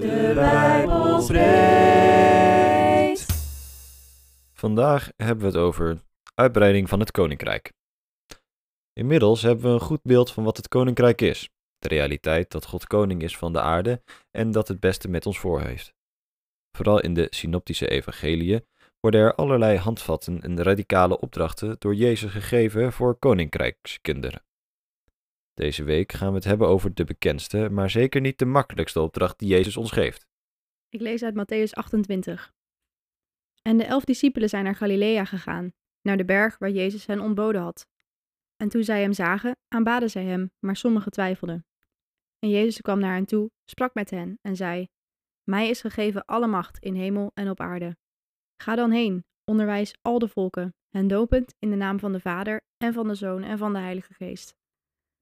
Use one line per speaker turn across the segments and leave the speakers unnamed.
De Bijbel spreekt.
Vandaag hebben we het over uitbreiding van het koninkrijk. Inmiddels hebben we een goed beeld van wat het koninkrijk is, de realiteit dat God koning is van de aarde en dat het beste met ons voor heeft. Vooral in de synoptische evangeliën worden er allerlei handvatten en radicale opdrachten door Jezus gegeven voor koninkrijkskinderen. Deze week gaan we het hebben over de bekendste, maar zeker niet de makkelijkste opdracht die Jezus ons geeft.
Ik lees uit Matthäus 28. En de elf discipelen zijn naar Galilea gegaan, naar de berg waar Jezus hen ontboden had. En toen zij hem zagen, aanbaden zij hem, maar sommigen twijfelden. En Jezus kwam naar hen toe, sprak met hen en zei: Mij is gegeven alle macht in hemel en op aarde. Ga dan heen, onderwijs al de volken, hen dopend in de naam van de Vader en van de Zoon en van de Heilige Geest.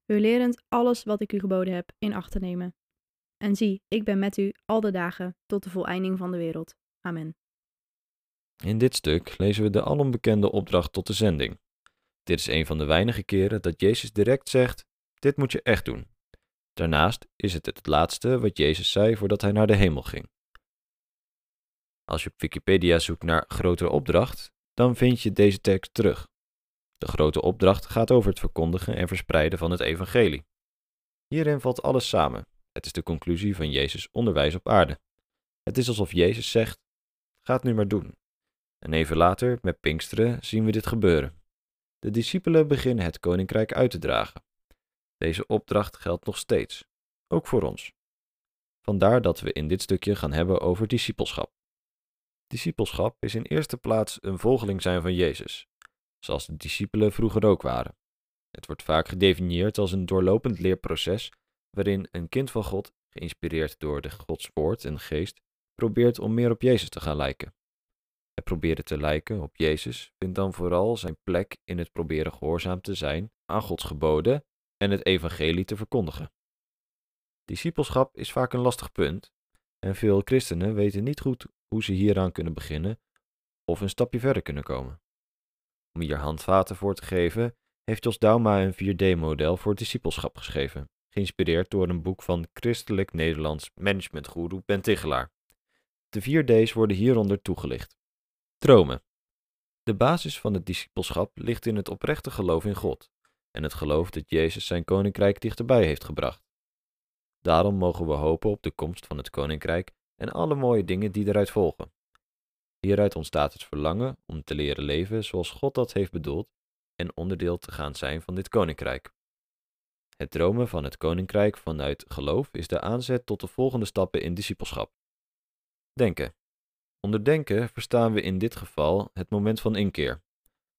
U lerend alles wat ik u geboden heb in acht te nemen. En zie, ik ben met u al de dagen tot de voleinding van de wereld. Amen.
In dit stuk lezen we de alombekende opdracht tot de zending. Dit is een van de weinige keren dat Jezus direct zegt: Dit moet je echt doen. Daarnaast is het het laatste wat Jezus zei voordat hij naar de hemel ging. Als je op Wikipedia zoekt naar grotere opdracht, dan vind je deze tekst terug. De grote opdracht gaat over het verkondigen en verspreiden van het evangelie. Hierin valt alles samen. Het is de conclusie van Jezus' onderwijs op aarde. Het is alsof Jezus zegt: Ga het nu maar doen. En even later, met Pinksteren, zien we dit gebeuren. De discipelen beginnen het koninkrijk uit te dragen. Deze opdracht geldt nog steeds, ook voor ons. Vandaar dat we in dit stukje gaan hebben over discipelschap. Discipelschap is in eerste plaats een volgeling zijn van Jezus, zoals de discipelen vroeger ook waren. Het wordt vaak gedefinieerd als een doorlopend leerproces waarin een kind van God, geïnspireerd door de Gods woord en geest, probeert om meer op Jezus te gaan lijken. Het proberen te lijken op Jezus vindt dan vooral zijn plek in het proberen gehoorzaam te zijn aan Gods geboden en het evangelie te verkondigen. Discipelschap is vaak een lastig punt en veel christenen weten niet goed hoe ze hieraan kunnen beginnen of een stapje verder kunnen komen. Om hier handvaten voor te geven, heeft Jos Dauma een 4D-model voor discipelschap geschreven, geïnspireerd door een boek van christelijk Nederlands managementgoeroe Ben. De 4D's worden hieronder toegelicht. Dromen. De basis van het discipelschap ligt in het oprechte geloof in God en het geloof dat Jezus zijn koninkrijk dichterbij heeft gebracht. Daarom mogen we hopen op de komst van het koninkrijk en alle mooie dingen die eruit volgen. Hieruit ontstaat het verlangen om te leren leven zoals God dat heeft bedoeld en onderdeel te gaan zijn van dit koninkrijk. Het dromen van het koninkrijk vanuit geloof is de aanzet tot de volgende stappen in discipelschap. Denken. Onder denken verstaan we in dit geval het moment van inkeer.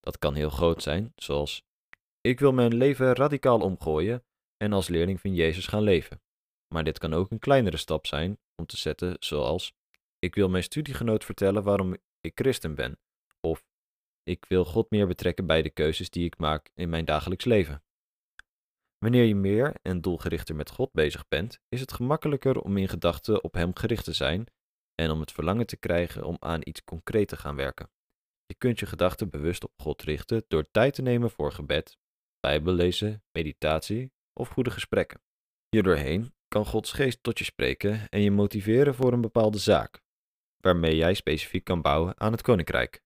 Dat kan heel groot zijn, zoals ik wil mijn leven radicaal omgooien en als leerling van Jezus gaan leven. Maar dit kan ook een kleinere stap zijn om te zetten, zoals ik wil mijn studiegenoot vertellen waarom ik christen ben, of ik wil God meer betrekken bij de keuzes die ik maak in mijn dagelijks leven. Wanneer je meer en doelgerichter met God bezig bent, is het gemakkelijker om in gedachten op Hem gericht te zijn en om het verlangen te krijgen om aan iets concreet te gaan werken. Je kunt je gedachten bewust op God richten door tijd te nemen voor gebed, bijbellezen, meditatie of goede gesprekken. Hierdoorheen kan Gods geest tot je spreken en je motiveren voor een bepaalde zaak, waarmee jij specifiek kan bouwen aan het koninkrijk.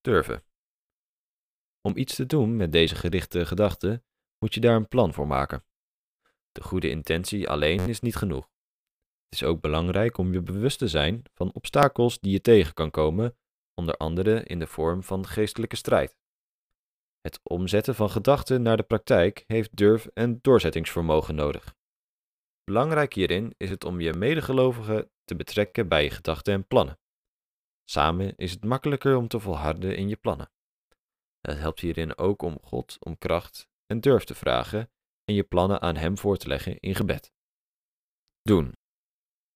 Durven. Om iets te doen met deze gerichte gedachten, moet je daar een plan voor maken. De goede intentie alleen is niet genoeg. Het is ook belangrijk om je bewust te zijn van obstakels die je tegen kan komen, onder andere in de vorm van geestelijke strijd. Het omzetten van gedachten naar de praktijk heeft durf en doorzettingsvermogen nodig. Belangrijk hierin is het om je medegelovigen te betrekken bij je gedachten en plannen. Samen is het makkelijker om te volharden in je plannen. Het helpt hierin ook om God om kracht en durf te vragen en je plannen aan Hem voor te leggen in gebed. Doen.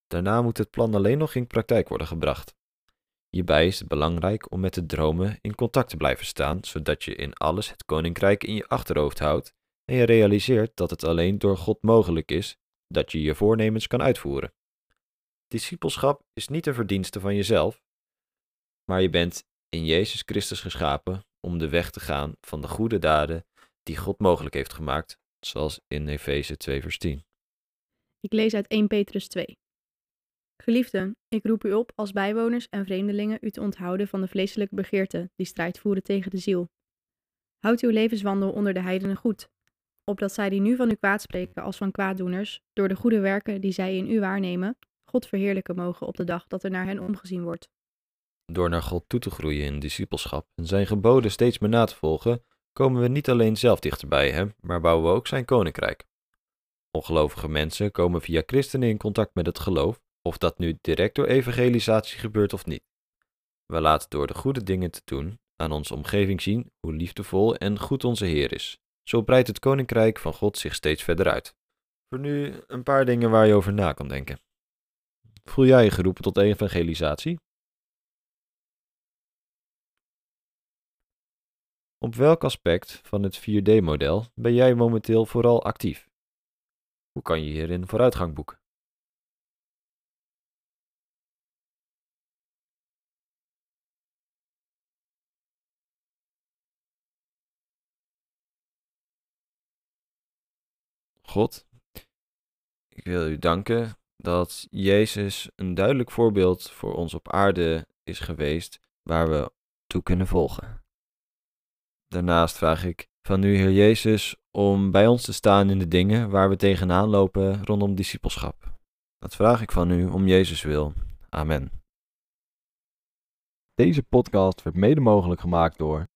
Daarna moet het plan alleen nog in praktijk worden gebracht. Hierbij is het belangrijk om met de dromen in contact te blijven staan, zodat je in alles het koninkrijk in je achterhoofd houdt en je realiseert dat het alleen door God mogelijk is dat je je voornemens kan uitvoeren. Discipelschap is niet een verdienste van jezelf, maar je bent in Jezus Christus geschapen om de weg te gaan van de goede daden die God mogelijk heeft gemaakt, zoals in Efeze 2 vers 10.
Ik lees uit 1 Petrus 2. Geliefden, ik roep u op als bijwoners en vreemdelingen u te onthouden van de vleeselijke begeerten die strijd voeren tegen de ziel. Houd uw levenswandel onder de heidenen goed, opdat zij die nu van u kwaad spreken als van kwaaddoeners, door de goede werken die zij in u waarnemen, God verheerlijken mogen op de dag dat er naar hen omgezien wordt.
Door naar God toe te groeien in discipelschap en zijn geboden steeds meer na te volgen, komen we niet alleen zelf dichterbij hem, maar bouwen we ook zijn koninkrijk. Ongelovige mensen komen via christenen in contact met het geloof, of dat nu direct door evangelisatie gebeurt of niet. We laten door de goede dingen te doen aan onze omgeving zien hoe liefdevol en goed onze Heer is. Zo breidt het koninkrijk van God zich steeds verder uit. Voor nu een paar dingen waar je over na kan denken. Voel jij je geroepen tot evangelisatie? Op welk aspect van het 4D-model ben jij momenteel vooral actief? Hoe kan je hierin vooruitgang boeken? God, ik wil u danken dat Jezus een duidelijk voorbeeld voor ons op aarde is geweest waar we toe kunnen volgen. Daarnaast vraag ik van u, Heer Jezus, om bij ons te staan in de dingen waar we tegenaan lopen rondom discipelschap. Dat vraag ik van u om Jezus wil. Amen.
Deze podcast werd mede mogelijk gemaakt door